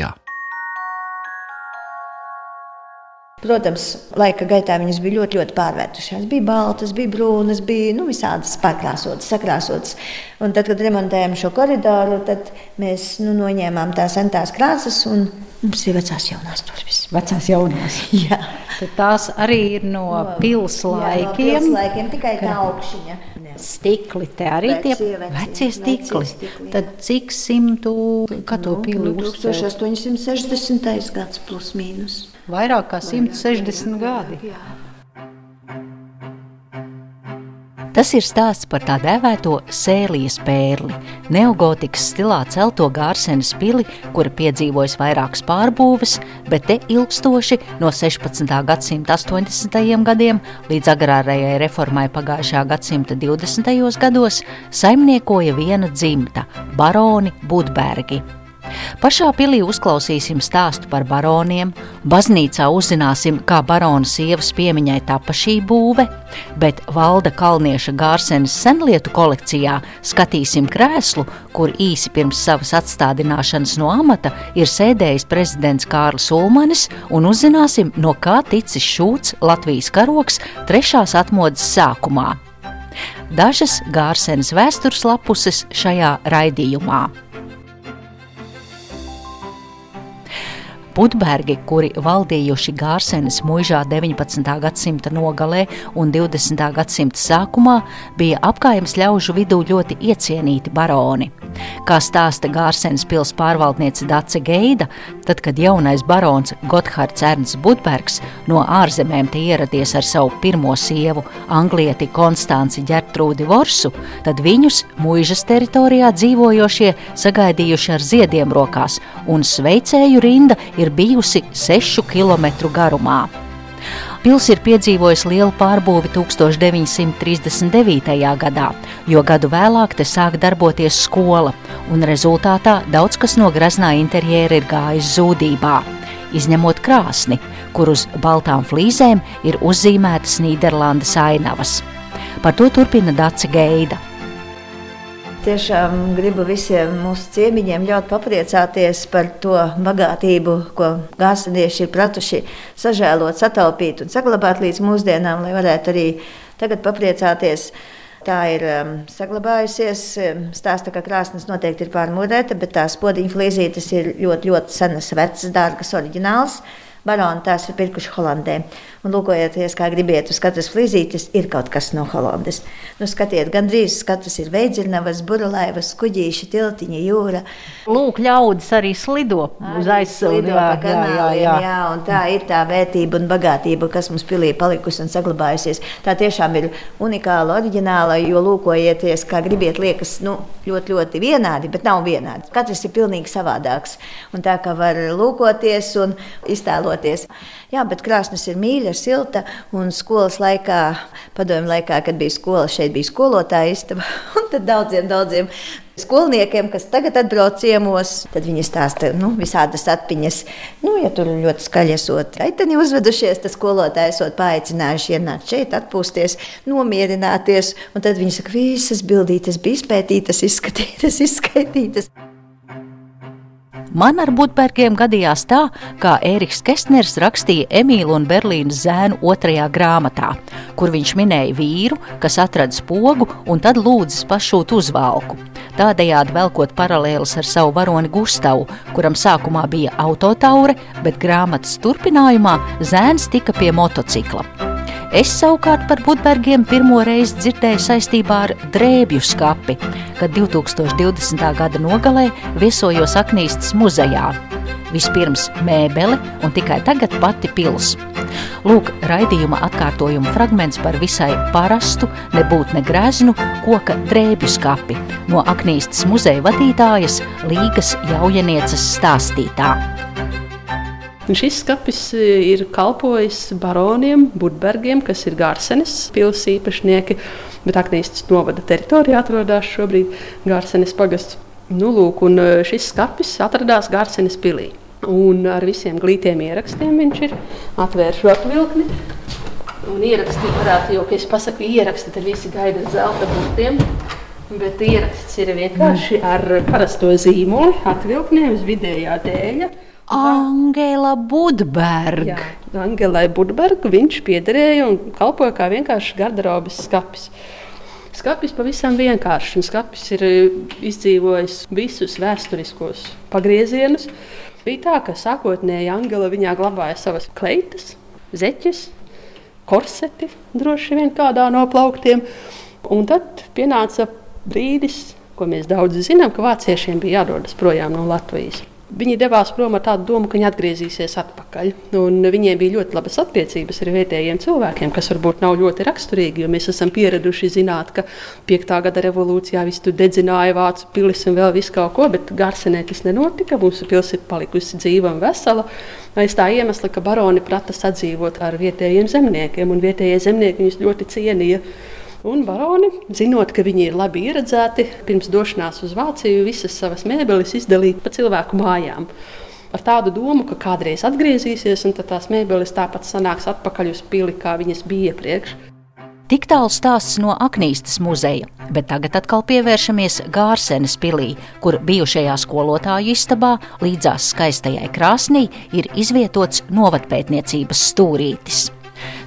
Latvijā. Protams, laika gaitā viņas bija ļoti, ļoti pārvērtušās. Bija baltas, bija brūnas, bija nu, visādas pārkrāsotas, sakrāsotas. Un tad, kad remontējām šo koridoru, tad mēs nu, noņēmām tās sentās krāsas un mums ir vecās jaunās durvis. Vecās jaunās. Jā. Tad tās arī ir no, no pilslaikiem. No laikiem tikai tā augšiņa. Stikli, te arī Vecie, tie vecie, vecie stikli. vecie stikli, jā. Tad cik simtu, kā to pili Nu, uzcēla? 1860. gads plus mīnus. Vairāk kā 160 gadi. Tas ir stāsts par tā dēvēto sēlijas pērli, neogotikas stilā celto gārsenes pili, kura piedzīvojas vairākas pārbūves, bet te ilgstoši no 16. gadsimta 80. gadiem līdz agrārajai reformai pagājušā gadsimta 20. gados saimniekoja viena dzimta - baroni Budbergi. Pašā pilī uzklausīsim stāstu par baroniem, baznīcā uzzināsim, kā barona sievas piemiņai tapa šī būve, bet Valda Kalnieša Gārsenes senlietu kolekcijā skatīsim krēslu, kur īsi pirms savas atstādināšanas no amata ir sēdējis prezidents Kārlis Ulmanis, un uzzināsim, no kā ticis šūts Latvijas karoks trešās atmodas sākumā. Dažas Gārsenes vēstures lapuses šajā raidījumā. Budbergi, kuri valdījuši Gārsenes mūžā 19. gadsimta nogalē un 20. gadsimta sākumā, bija apkaimes ļaužu vidū ļoti iecienīti baroni. Kā stāsta Gārsenes pils pārvaldniece Dace Geida, tad, kad jaunais barons Gotthārds Ernsts Budbergs no ārzemēm ieradies ar savu pirmo sievu, anglieti Konstanci Ģertrūdi Vorsu, tad viņus mūžas teritorijā dzīvojošie sagaidījuši ar ziediem rokās, un sveicēju rinda ir bijusi 6 km garumā. Pils ir piedzīvojis lielu pārbūvi 1939. gadā, jo gadu vēlāk te sāk darboties skola, un rezultātā daudz kas no graznā interjera ir gājis zudībā. Izņemot krāsni, kur uz baltām flīzēm ir uzzīmētas Nīderlandes ainavas. Par to turpina Dace Geida. Tiešām gribu visiem mūsu ciemiņiem ļaut papriecāties par to bagātību, ko gāzsadieši ir pratuši sažēlot, sataupīt un saglabāt līdz mūsdienām, lai varētu arī tagad papriecāties. Tā ir um, saglabājusies. um, Stāsta, ka krāsnes noteikti ir pārmūrēta, bet tās podiņu flīzītes ir ļoti, ļoti senas, vecas, dārgas, oriģināls. Baroni tās ir pirkuši Holandē. Un, lūkojieties, kā gribiet, uz katras flīzītes ir kaut kas no Holandes. Nu, skatiet, gandrīz katrs ir veidzirnavas, burlaivas, kuģīši, tiltiņa, jūra. Lūk, ļaudis arī slido uz aizsāļu. Slido pa kanāliem, jā, jā, un tā ir tā vērtība un bagātība, kas mums pilī palikusi un saglabājusies. Tā tiešām ir unikāla, oriģināla, jo lūkojieties, kā gribiet, liekas nu, ļoti, ļoti vienādi, bet nav vienādi. Katrs ir pilnīgi savādāks. Un tā kā var lūkoties un iztēloties. Jā, bet krāsnes ir mīļa, silta. Un skolas laikā, padomju laikā, kad bija skola, šeit bija skolotāja istaba. Un tad daudziem, daudziem skolniekiem, kas tagad atbrauc ciemos, tad viņi stāsta nu, visādas atmiņas. Nu, ja tur ļoti skaļi esot, aiteni uzvedušies, tad skolotāji esot paaicinājuši ienākt šeit, atpūsties, nomierināties. Un tad viņi saka, visas bildītes bija izpētītas, izskatītas, izskaitītas. Man ar Budbergiem gadījās tā, kā Ēriks Kestners rakstīja Emīlu un Berlīnas zēnu otrajā grāmatā, kur viņš minēja vīru, kas atrada spogu un tad lūdzas pašūt uzvalku. Tādējādi velkot paralēlus ar savu varoni Gustavu, kuram sākumā bija autotaure, bet grāmatas turpinājumā zēns tika pie motocikla. Es savukārt par Budbergiem pirmo reizi dzirdēju saistībā ar drēbju skapi, kad 2020. gada nogalē viesojos Aknīstas muzejā. Vispirms mēbele un tikai tagad pati pils. Lūk, raidījuma atkārtojuma fragments par visai parastu, nebūt ne greznu, koka drēbju skapi no Aknīstas muzeja vadītājas Līgas jaunieces stāstītā. Šis skats ir kalpojis baroniem, Budbergiem, kas ir Gārsenes pilsētas īpašnieki, bet Aknīstas novada teritorijā atrodas šobrīd Gārsenes pagasts. Nu, lūk, un šis skats atradās Gārsenes pilī. Un ar visiem glītiem ierakstiem viņš ir atvērts rokvilkni. Un ierakstīt varētu, jo, kad es pasaku ieraksti, tad visi gaida zelta burtiem. Bet ieraksts ir vienkārši ar parasto zīmoli, atvilkni uz vidējā dēļa. Angela Budberga. Angelai Budberga viņš piederēja un kalpoja kā vienkārši garderobas skapis. Skapis pavisam vienkāršs, un skapis ir izdzīvojis visus vēsturiskos pagriezienus. Bija tā, ka sākotnēji Angela viņā glabāja savas kleitas, zeķes, korseti, droši vien kādā no plauktiem. Un tad pienāca brīdis, ko mēs daudz zinām, ka vāciešiem bija jādodas projām no Latvijas. Viņi devās prom ar tādu domu, ka viņi atgriezīsies atpakaļ. Un viņiem bija ļoti labas attiecības ar vietējiem cilvēkiem, kas varbūt nav ļoti raksturīgi, jo mēs esam pieraduši zināt, ka 5. gada revolūcijā viss tur dedzināja vācu pilis un vēl visu kaut ko, bet Gārsenē tas nenotika. Mūsu pilsēta ir palikusi dzīva un vesela. Aiz tā iemesla, ka baroni prata sadzīvot ar vietējiem zemniekiem, un vietējie zemnieki viņus ļoti cienīja. Un baroni, zinot, ka viņi ir labi ieredzēti, pirms došanās uz Vāciju visas savas mēbeles izdalīja pa cilvēku mājām. Ar tādu domu, ka kādreiz atgriezīsies, un tās mēbeles tāpat sanāks atpakaļ uz pili, kā viņas bija iepriekš. Tik tālu stāsts no Aknīstas muzeja, bet tagad atkal pievēršamies Gārsenes pilī, kur bijušajā skolotāju istabā līdzās skaistajai krāsnī ir izvietots novatpētniecības stūrītis.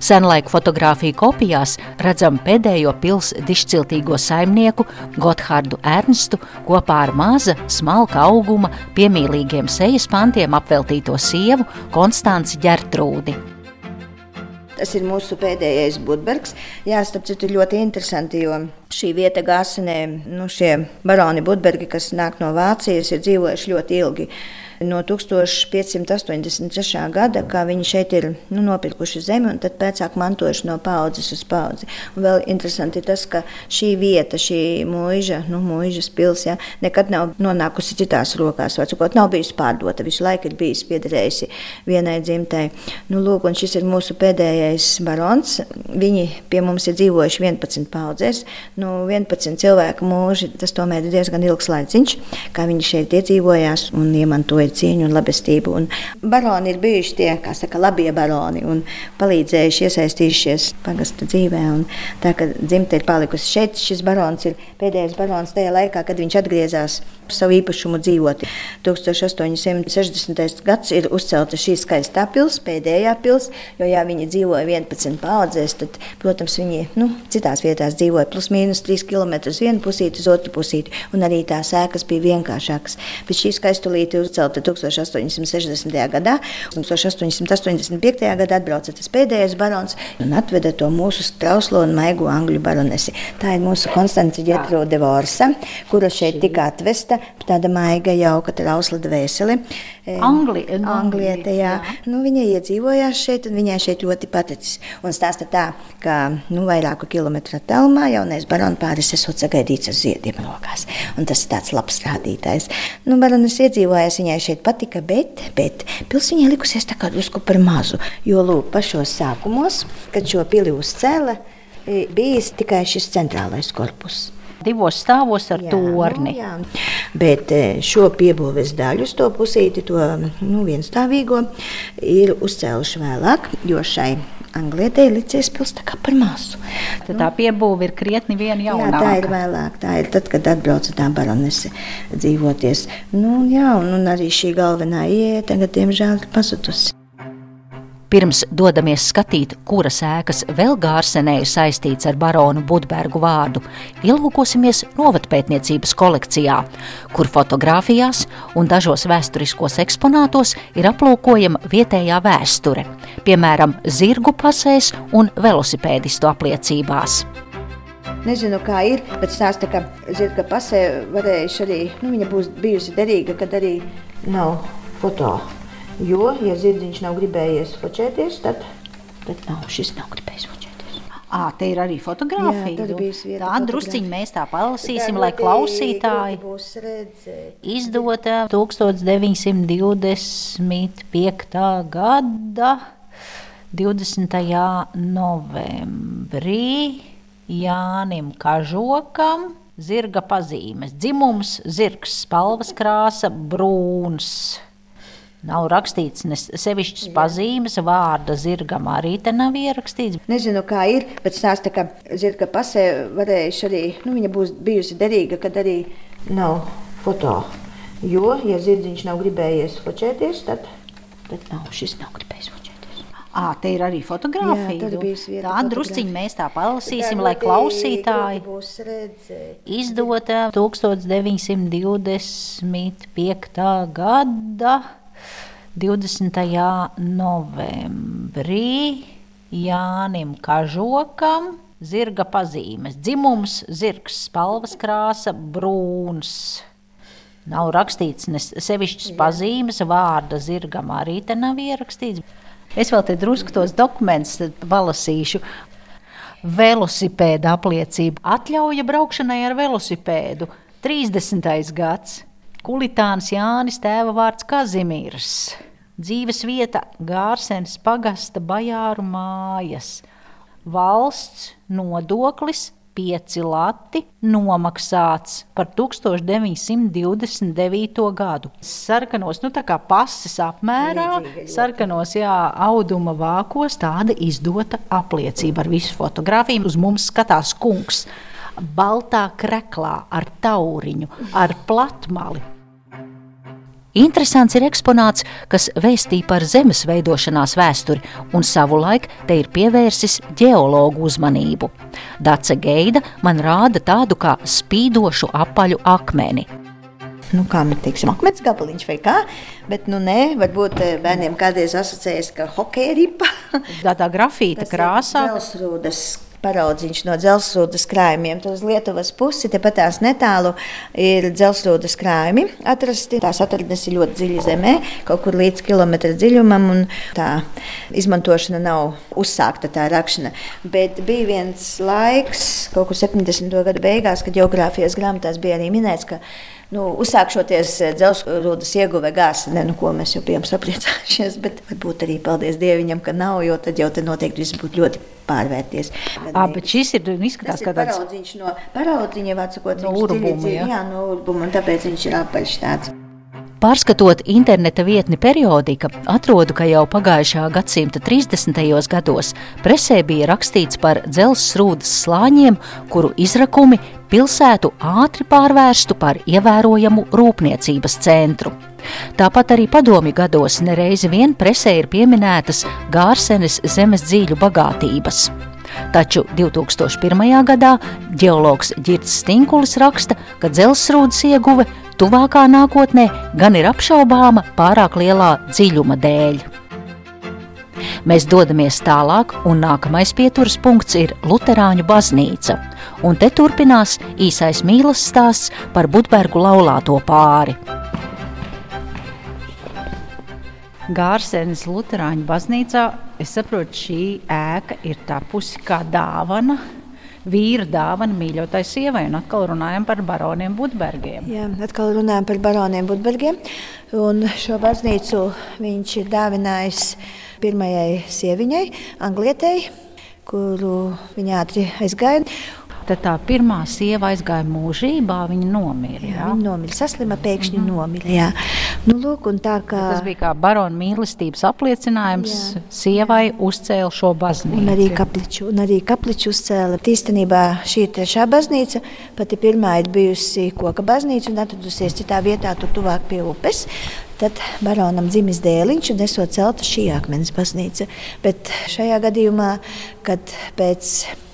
Senlaiku fotografiju kopijās redzam pēdējo pilsētas dišciltīgo saimnieku Gotthārdu Ernstu kopā ar maza, smalka auguma, piemīlīgiem sejas pantiem apveltīto sievu Konstanci Ģertrūdi. Tas ir mūsu pēdējais Budbergs. Jā, starp citu, ļoti interesanti, jo šī vieta Gāsenē, nu, šie baroni Budbergi, kas nāk no Vācijas, ir dzīvojuši ļoti ilgi no 1586. gada, kā viņi šeit ir nu, nopirkuši zemi un tad pēc tam mantojuši no paudzes uz paudzi. Un vēl interesanti ir tas, ka šī vieta, šī mūža, nu, mūžas pilsēta, ja, nekad nav nonākusi citās rokās. Vecukot nav bijusi pārdota, visu laiku ir bijusi piederējusi vienai dzimtai. Nu, lūk, un šis ir mūsu pēdējais barons. Viņi pie mums ir dzīvojuši 11 paudzēs. Nu, 11 cilvēku mūži, tas tomēr ir diezgan ilgs laiciņš, kā viņi šeit iedzīvojās un iemantoja cieņu un labestību. Un baroni ir bijuši tie, kā saka, labie baroni un palīdzējuši iesaistījušies pagasta dzīvē. Un tā kā dzimta ir palikusi šeit, šis barons ir pēdējais barons tajā laikā, kad viņš atgriezās savu īpašumu dzīvot. 1860. gads ir uzcelta šī skaistā pilsēta, pēdējā pilsēta, jo ja viņi dzīvoja 11 paudzēs, tad, protams, viņi nu, citās vietās dzīvoja plus mīnus 3 km uz vienu pusīti, uz otru pusīti, un arī tās ēkas bija vienkāršākas. Bet šī skaistulīte uzcelta 1860. gadā, un 1885. gadā atbrauca tas pēdējais barons un atveda to mūsu trauslo un maigo angļu baronesi. Tā ir mūsu Konstance Ģetrode Vorsa, kura šeit tika atvesta tāda maiga, jauka, trausla dvēsele. Angli, Anglieta, jā. jā. Nu, viņa iedzīvojās šeit, un viņai šeit ļoti paticis. Un stāsta tā, ka nu, vairāku kilometru attālumā jaunais barons pāris esot sagaidīts ar ziediem rokās. Un tas ir tāds labs rādītājs. Nu, baronis iedzīvojās, viņai šeit patika, bet, bet pils viņai likusies tā kā drusku par mazu. Jo, lūk, pašos sākumos, kad šo pili uzcēla, bijis tikai šis centrālais korpus divos stāvos ar jā, torni. Nu, jā. Bet e, šo piebūves daļu, to pusīti, to nu, vienstāvīgo, ir uzcēluši vēlāk, jo šai Anglietē ir licies pilsēta par mazu. Tad tā piebūve ir krietni vien jaunāka. Jā, tā ir vēlāk. Tā ir tad, kad atbrauca tā baronese dzīvoties. Nu, jā, un, un arī šī galvenā ieeja tagad, diemžēl, ir pazudusi. Pirms dodamies skatīt, kuras ēkas vēl Gārsenē ir saistīts ar baronu Budbergu vārdu, ielūkosimies novatpētniecības kolekcijā, kur fotografijās un dažos vēsturiskos eksponātos ir aplūkojama vietējā vēsture, piemēram, zirgu pasēs un velosipēdistu apliecībās. Nezinu, kā ir, bet stāsta, ka zirga pasē varējuši arī, nu, viņa būs bijusi derīga, kad arī nav fotogrāfija. Jo, ja zirdziņš nav gribējies fočēties, tad, tad nav, šis nav gribējis fočēties. À, te ir arī fotografija. Jā, tā drusciņi mēs tā palasīsim, lai klausītāji izdota 1925. gada 20. novembrī Jānim Kažokam. Zirga pazīmes, dzimums, zirgs, spalvas krāsa, brūns. Nav rakstīts ne sevišķas pazīmes, vārda zirgam arī te nav ierakstīts. Nezinu, kā ir, bet stāsta, ka zirga pasē varējuši arī, nu, viņa būs bijusi derīga, kad arī nav foto. Jo, ja zirdziņš nav gribējies fočēties, tad, tad nav, šis nav gribējis fočēties. À, te ir arī fotografija. Jā, tā drusciņi mēs tā palasīsim, tā lai klausītāji izdota 1925. gada 20. novembrī Jānim Kažokam zirga pazīmes. Dzimums zirgs, spalvas krāsa brūns. Nav rakstīts ne sevišķas pazīmes, vārda zirgam arī te nav ierakstīts. Es vēl te drusku tos dokumentus palasīšu. Velosipēda apliecība. Atļauja braukšanai ar velosipēdu. 30. gads. Kulitāns Jānis, tēva vārds Kazimīrs. Dzīves vieta Gārsens pagasta bajāru mājas. Valsts nodoklis pieci lati nomaksāts par 1929. gadu. Sarkanos, nu tā kā pases apmērā, sarkanos, jā, auduma vākos tāda izdota apliecība ar visu fotografiju. Uz mums skatās kungs baltā kreklā ar tauriņu, ar platmali. Interesants ir eksponāts, kas vēstī par zemes veidošanās vēsturi, un savulaik te ir pievērsis ģeologu uzmanību. Dace Geida man rāda tādu kā spīdošu apaļu akmeni. Nu, kā mēs teiksim, akmens gabaliņš vai kā, bet nu nē, varbūt eh, bērniem kādreiz asociējas, ka hokeja ripa. Tādā grafīta krāsā. Dzelzrūdas paraudziņš no dzelzceļa krājumiem. Tad uz Lietuvas pusi, tepat tās netālu, ir dzelzceļa krājumi atrasti. Tās atradnes ir ļoti dziļi zemē, kaut kur līdz kilometra dziļumam, un tā izmantošana nav uzsākta, tā rakšana. Bet bija viens laiks, kaut kur 70. gadu beigās, kad geogrāfijas grāmatās bija arī minēts, nu, uzsākšoties eh, dzelzceļa ieguve gāzi, ne, nu, ko mēs jau bijām sapriecājušies, bet varbūt arī paldies Dievam, ka nav, jo tad jau te noteikti viss būtu ļoti pārvērties. À, bet šis ir nu, izskatās kā tāds paraudziņš no paraudziņa, vācakot, no urbuma, jā. jā, no urbuma, un tāpēc viņš ir apaļš tāds. Pārskatot interneta vietni periodika, atrodu, ka jau pagājušā gadsimta 30. gados presē bija rakstīts par dzelzceļa slāņiem, kuru izrakumi pilsētu ātri pārvērstu par ievērojamu rūpniecības centru. Tāpat arī padomju gados nereizi vien presē ir pieminētas Gārsenes zemes dzīļu bagātības. Taču 2001. gadā ģeologs Girts Stinkulis raksta, ka dzelzceļa ieguve tuvākā nākotnē gan ir apšaubāma pārāk lielā dziļuma dēļ. Mēs dodamies tālāk, un nākamais pieturas punkts ir Lutāņu baznīca. Un te turpinās īsais mīlestības stāsts par Budbergu laulāto pāri. Gārsenes Lutāņu baznīcā, es saprotu, šī ēka ir tapusi kā dāvana vīra dāvana mīļotai sievai. Un atkal runājam par baroniem Budbergiem. Jā, atkal runājam par baroniem Budbergiem. Un šo baznīcu viņš ir dāvinājis pirmajai sieviņai, Anglietei, kuru viņa ātri aizgāja. Tad tā pirmā sieva aizgāja mūžībā, viņa nomira. Jā, jā? viņa nomira, saslima, pēkšņi mm -hmm. nomira. Jā. Nu, lūk, kā... Tas bija kā barona mīlestības apliecinājums. Jā. Sievai uzcēla šo baznīcu. Un arī kapliču, un arī kapliču uzcēla. Īstenībā šī ir trešā baznīca. Pati pirmā ir bijusi koka baznīca un atradusies citā vietā, tur tuvāk pie upes. Tad baronam dzimis dēliņš, un esot celta šī akmens baznīca. Bet šajā gadījumā, kad pēc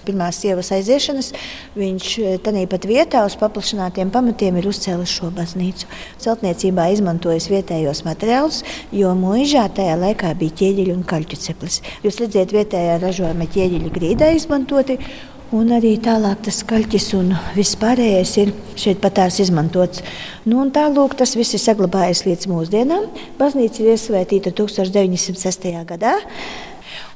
pirmās sievas aiziešanas, viņš eh, tādā pat vietā uz paplašinātiem pamatiem ir uzcēlis šo baznīcu. Celtniecībā izmantojis vietējos materiālus, jo mūžā tajā laikā bija ķieģeļi un kaļķu ceplis. Jūs redzat, vietējā ražojuma ķieģeļi grīdā izmantoti. Un arī tālāk tas kaļķis un viss pārējais ir šeit patās izmantots. Nu, tālāk tas viss ir saglabājies līdz mūsdienām. Baznīca ir iesvētīta 1906. gadā.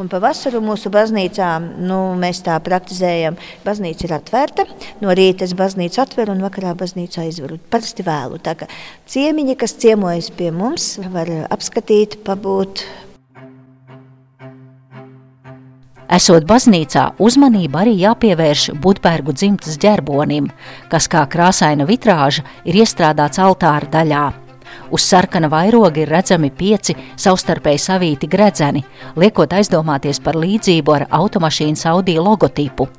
Un pavasaru mūsu baznīcā nu, mēs tā praktizējam. Baznīca ir atvērta. No rīta es baznīcu atveru un vakarā baznīcu aizveru. Parasti vēlu. Tā kā ciemiņi, kas ciemojas pie mums, var apskatīt, pabūt. Esot baznīcā, uzmanība arī jāpievērš Budbergu dzimtas ģerbonim, kas kā krāsaina vitrāža ir iestrādāts altāra daļā. Uz sarkana vairoga ir redzami pieci savstarpēji savīti gredzeni, liekot aizdomāties par līdzību ar automašīnas Audi logotipu.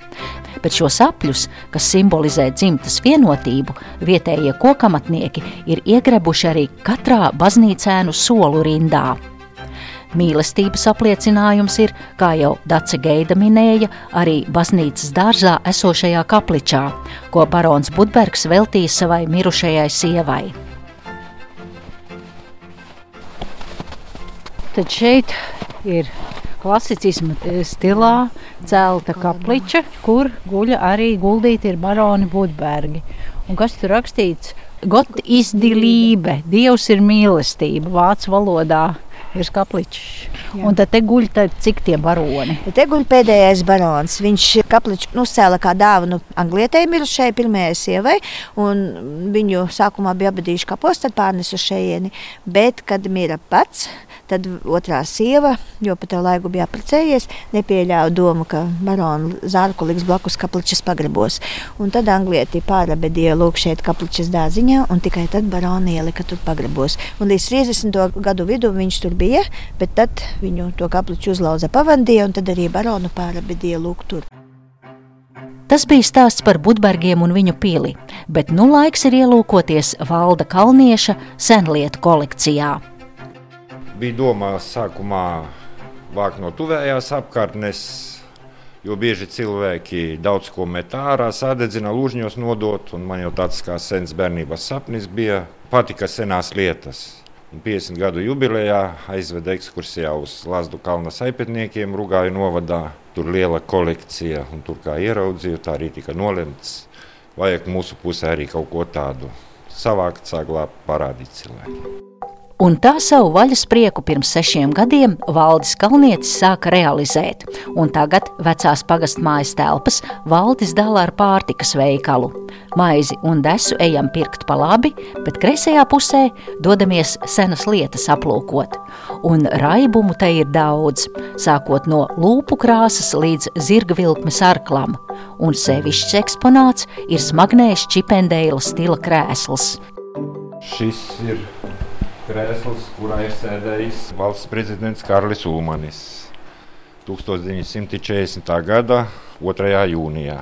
Bet šos apļus, kas simbolizē dzimtas vienotību, vietējie kokamatnieki ir iegrebuši arī katrā baznīcēnu solu rindā. Mīlestības apliecinājums ir, kā jau Dace Geida minēja, arī baznīcas dārzā esošajā kapličā, ko barons Budbergs veltīja savai mirušajai sievai. Tad šeit ir klasicisma stilā celta kapliča, kur guļa arī guldīti ir baroni Budbergi. Un kas tur rakstīts? Got izdilība, Dievs ir mīlestība, vācu valodā virs kapličs. Un tad te guļ tad, cik tie baroni. Te guļ pēdējais barons. Viņš kapliču uzcēla kā dāvanu Anglietei mirušai pirmajai sievai, un viņu sākumā bija abadījuši kapos, tad pārnesu šeieni. Bet, kad mira pats, tad otrā sieva, jo pa to laiku bija apprecējies, nepieļāva domu, ka baronu zārku liks blakus kapličas pagrabos. Un tad Anglieti pārabedīja lūk šeit kapličas dāziņā, un tikai tad baroni ielika tur pagrabos. Un līdz 30. gadu vidu viņš tur bija bet tad viņu to kapliču uzlauza pavandīja, un tad arī baronu pārabedīja lūk tur. Tas bija stāsts par Budbergiem un viņu pili, bet nu laiks ir ielūkoties Valda Kalnieša senlietu kolekcijā. Bija domās sākumā vākt no tuvējās apkārtnes, jo bieži cilvēki daudz ko met ārā, sadedzina, lūžņos nodot, un man jau tāds kā sens bērnības sapnis bija patika senās lietas. Un 50 gadu jubilejā aizveda ekskursijā uz Lazdu kalna saipetniekiem Rugāju novadā. Tur liela kolekcija, un tur kā ieraudzīju, tā arī tika nolemts. Vajag mūsu pusē arī kaut ko tādu savākt, saglabāt, parādīt cilvēkiem. Un tā savu vaļas prieku pirms sešiem gadiem Valdis Kalnietis sāka realizēt, un tagad vecās pagastmājas telpas Valdis dala ar pārtikas veikalu. Maizi un desu ejam pirkt pa labi, bet kreisajā pusē dodamies senas lietas aplūkot. Un raibumu te ir daudz, sākot no lūpu krāsas līdz zirga vilkmes arklam, un sevišķs eksponāts ir smagnējs čipendēla stila krēsls. Šis ir krēsls, kurā ir sēdējis valsts prezidents Kārlis Ulmanis 1940. gada 2. jūnijā.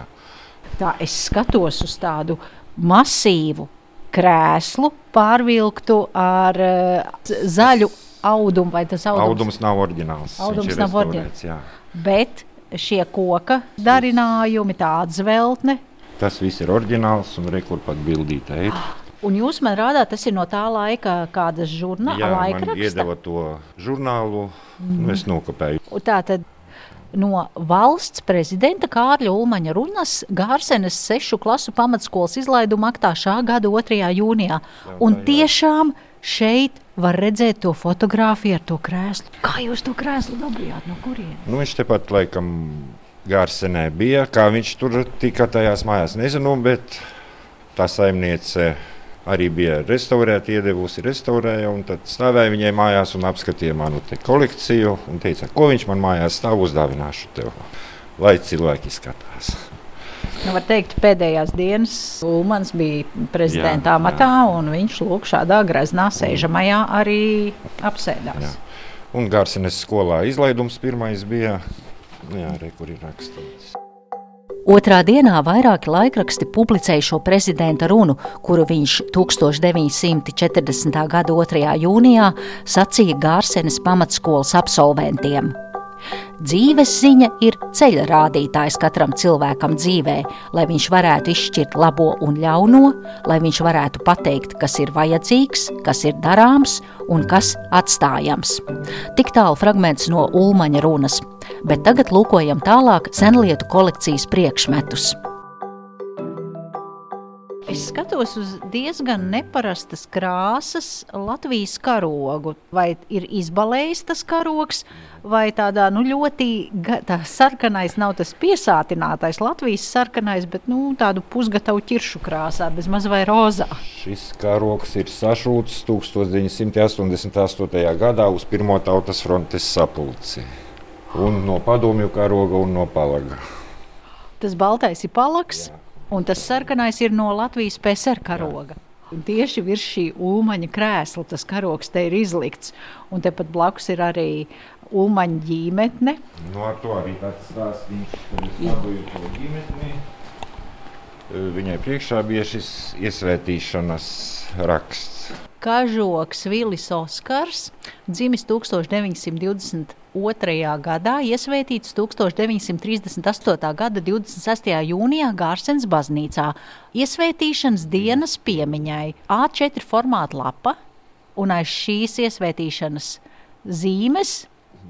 Tā es skatos uz tādu masīvu krēslu, pārvilktu ar uh, zaļu audumu. Vai tas audums, audums nav oriģināls? Audums nav oriģināls. Bet šie koka darinājumi, tā atzveltne. Tas viss ir oriģināls un rekur pat bildītē ir. Un jūs man rādāt, tas ir no tā laika, kādas žurnāla Jā, man iedeva to žurnālu, mm. nu es nokopēju. Tā tad no valsts prezidenta Kārļa Ulmaņa runas Gārsenes sešu klasu pamatskolas izlaiduma aktā šā gada 2. jūnijā. Jā, un tā, tiešām šeit var redzēt to fotografiju ar to krēslu. Kā jūs to krēslu dabūjāt? No kurienes? Nu, viņš tepat laikam Gārsenē bija. Kā viņš tur tika tajās mājās, nezinu, bet tā saimniece arī bija restaurēta, iedevusi restaurēja. Tad stāvēja viņai mājās un apskatīja manu kolekciju. Un teica, ko viņš man mājās stāv uzdāvināšu tev, lai cilvēki skatās. Nu, var teikt, pēdējās dienas Ulmans bija prezidenta jā, amatā, jā. un viņš lūk šādā greznā sēžamajā arī apsēdās. Jā. Un Gārsenes skolā izlaidums pirmais bija, jā, re, kur ir rakstīts. Otrā dienā vairāki laikraksti publicēja šo prezidenta runu, kuru viņš 1940. gada 2. jūnijā sacīja Gārsenes pamatskolas absolventiem. Dzīves ziņa ir ceļa rādītājs katram cilvēkam dzīvē, lai viņš varētu izšķirt labo un ļauno, lai viņš varētu pateikt, kas ir vajadzīgs, kas ir darāms un kas atstājams. Tik tālu fragments no Ulmaņa runas, bet tagad lūkojam tālāk senlietu kolekcijas priekšmetus. Es skatos uz diezgan neparastas krāsas Latvijas karogu. Vai ir izbalējis tas karogs, vai tādā nu, ļoti tā sarkanais nav tas piesātinātais Latvijas sarkanais, bet nu, tādu pusgatavu ķiršu krāsā, bez maz vai rozā. Šis karogs ir sašūts 1988. gadā uz Pirmo tautas frontes sapulci. Un no padomju karoga un no palaga. Tas baltais ir palaks. Jā. Un tas sarkanais ir no Latvijas PSR karoga. Tieši virs šī ulmaņa krēsla tas karoks te ir izlikts. Un tepat blakus ir arī ulmaņa ģimene. No nu, ar to arī tāds stāstījums, kad es dabūju to ģimeni. Viņai priekšā bija šis iesvētīšanas raksts. Kažoks Vilis Oskars, dzimis 1922. Gadā, iesvētīts 1938. gada 26. jūnijā Gārsens baznīcā. Iesvētīšanas dienas piemiņai A4 formāta lapa un aiz šīs iesvētīšanas zīmes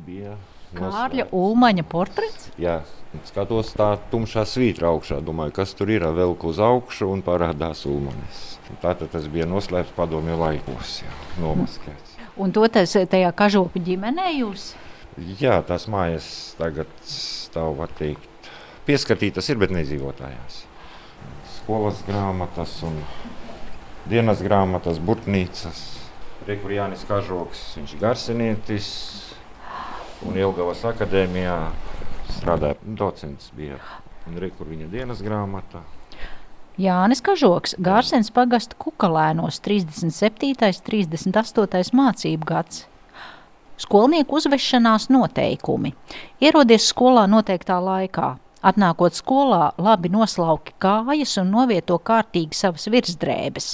bija Kārļa Ulmaņa portrets. Jā, skatos tā tumšā svītra augšā, domāju, kas tur ir, vēl uz augšu un parādās Ulmanis. Tātad tas bija noslēpts padomju laikos, jau nomaskēts. Un to tas tajā kažoku ģimenē jūs? Jā, tās mājas tagad stāv, var teikt, pieskatītas ir, bet nedzīvotājās. Skolas grāmatas un dienas grāmatas, burtnīcas. Rekur Jānis Kažoks, viņš ir garsinietis un Ilgavas akadēmijā strādāja docents bija. Un rekur viņa dienas grāmata. Jānis Kažoks, Gārsens pagasta kukalēnos 37. 38. mācību gads. Skolnieku uzvešanās noteikumi. Ierodies skolā noteiktā laikā. Atnākot skolā, labi noslauki kājas un novieto kārtīgi savas virsdrēbes.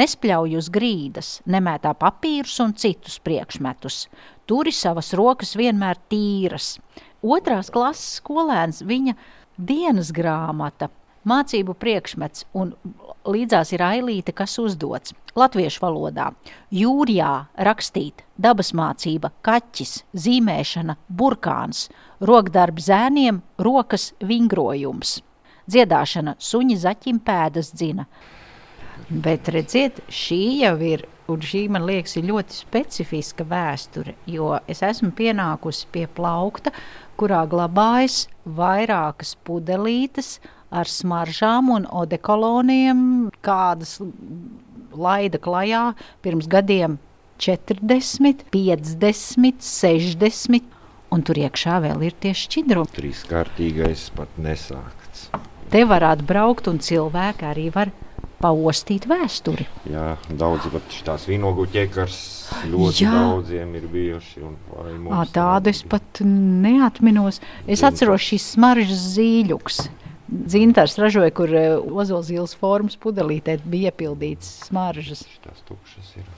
Nespļauj uz grīdas, nemētā papīrus un citus priekšmetus. Turi savas rokas vienmēr tīras. Otrās klases skolēns viņa dienas grāmata – mācību priekšmets, un līdzās ir ailīte, kas uzdots latviešu valodā. Jūrijā rakstīt dabas mācība, kaķis, zīmēšana, burkāns, rokdarbi zēniem, rokas vingrojums. Dziedāšana suņi zaķim pēdas dzina. Bet redziet, šī jau ir, un šī man liekas ir ļoti specifiska vēsture, jo es esmu pienākusi pie plaukta, kurā glabājas vairākas pudelītes, ar smaržām un odekoloniem, kādas laida klajā pirms gadiem 40, 50, 60. Un tur iekšā vēl ir tieši šķidrums. Trīs kārtīgais pat nesākts. Te varētu braukt, un cilvēki arī var paostīt vēsturi. Jā, daudzi pat tās vīnogu ķekars ļoti Jā. daudziem ir bijuši. Tādu es pat neatminos. Es atceros šīs smaržas zīļuks. Dzintars ražoja, kur eh, ozola zīles formas pudelītē bija iepildīts smaržas. Tās tukšas ir.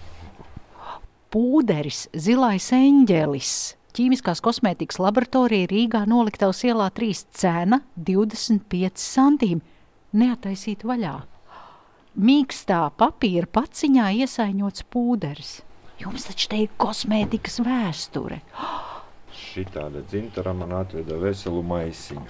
Pūderis, zilais eņģelis. Ķīmiskās kosmētikas laboratorija Rīgā noliktavas ielā 3 cena 25 centīmi. Neataisīt vaļā. Mīkstā papīra paciņā iesaiņots pūderis. Jums taču te ir kosmētikas vēsture. Šī tāda dzintara man atveda veselu maisiņu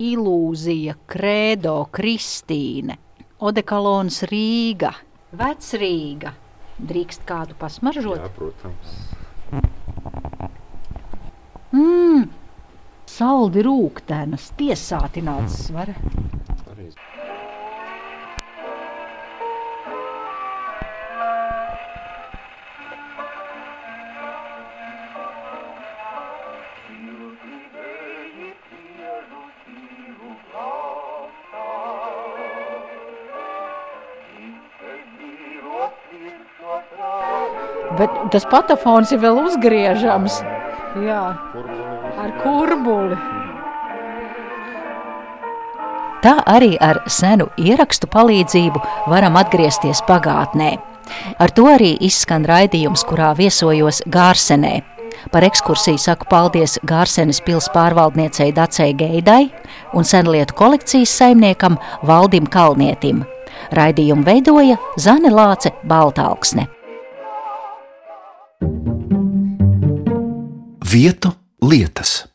ilūzija, krēdo, Kristīne, Odekalons Rīga, Vecrīga. Drīkst kādu pasmaržot? Jā, protams. Mmm, saldi rūktenas, tiesātināts svar. Bet tas patafons ir vēl uzgriežams. Jā, ar kurbuli. Tā arī ar senu ierakstu palīdzību varam atgriezties pagātnē. Ar to arī izskan raidījums, kurā viesojos Gārsenē. Par ekskursiju saku paldies Gārsenes pils pārvaldniecei Dacei Geidai un senlietu kolekcijas saimniekam Valdim Kalnietim. Raidījumu veidoja Zane Lāce Baltāksne. Vietu lietas.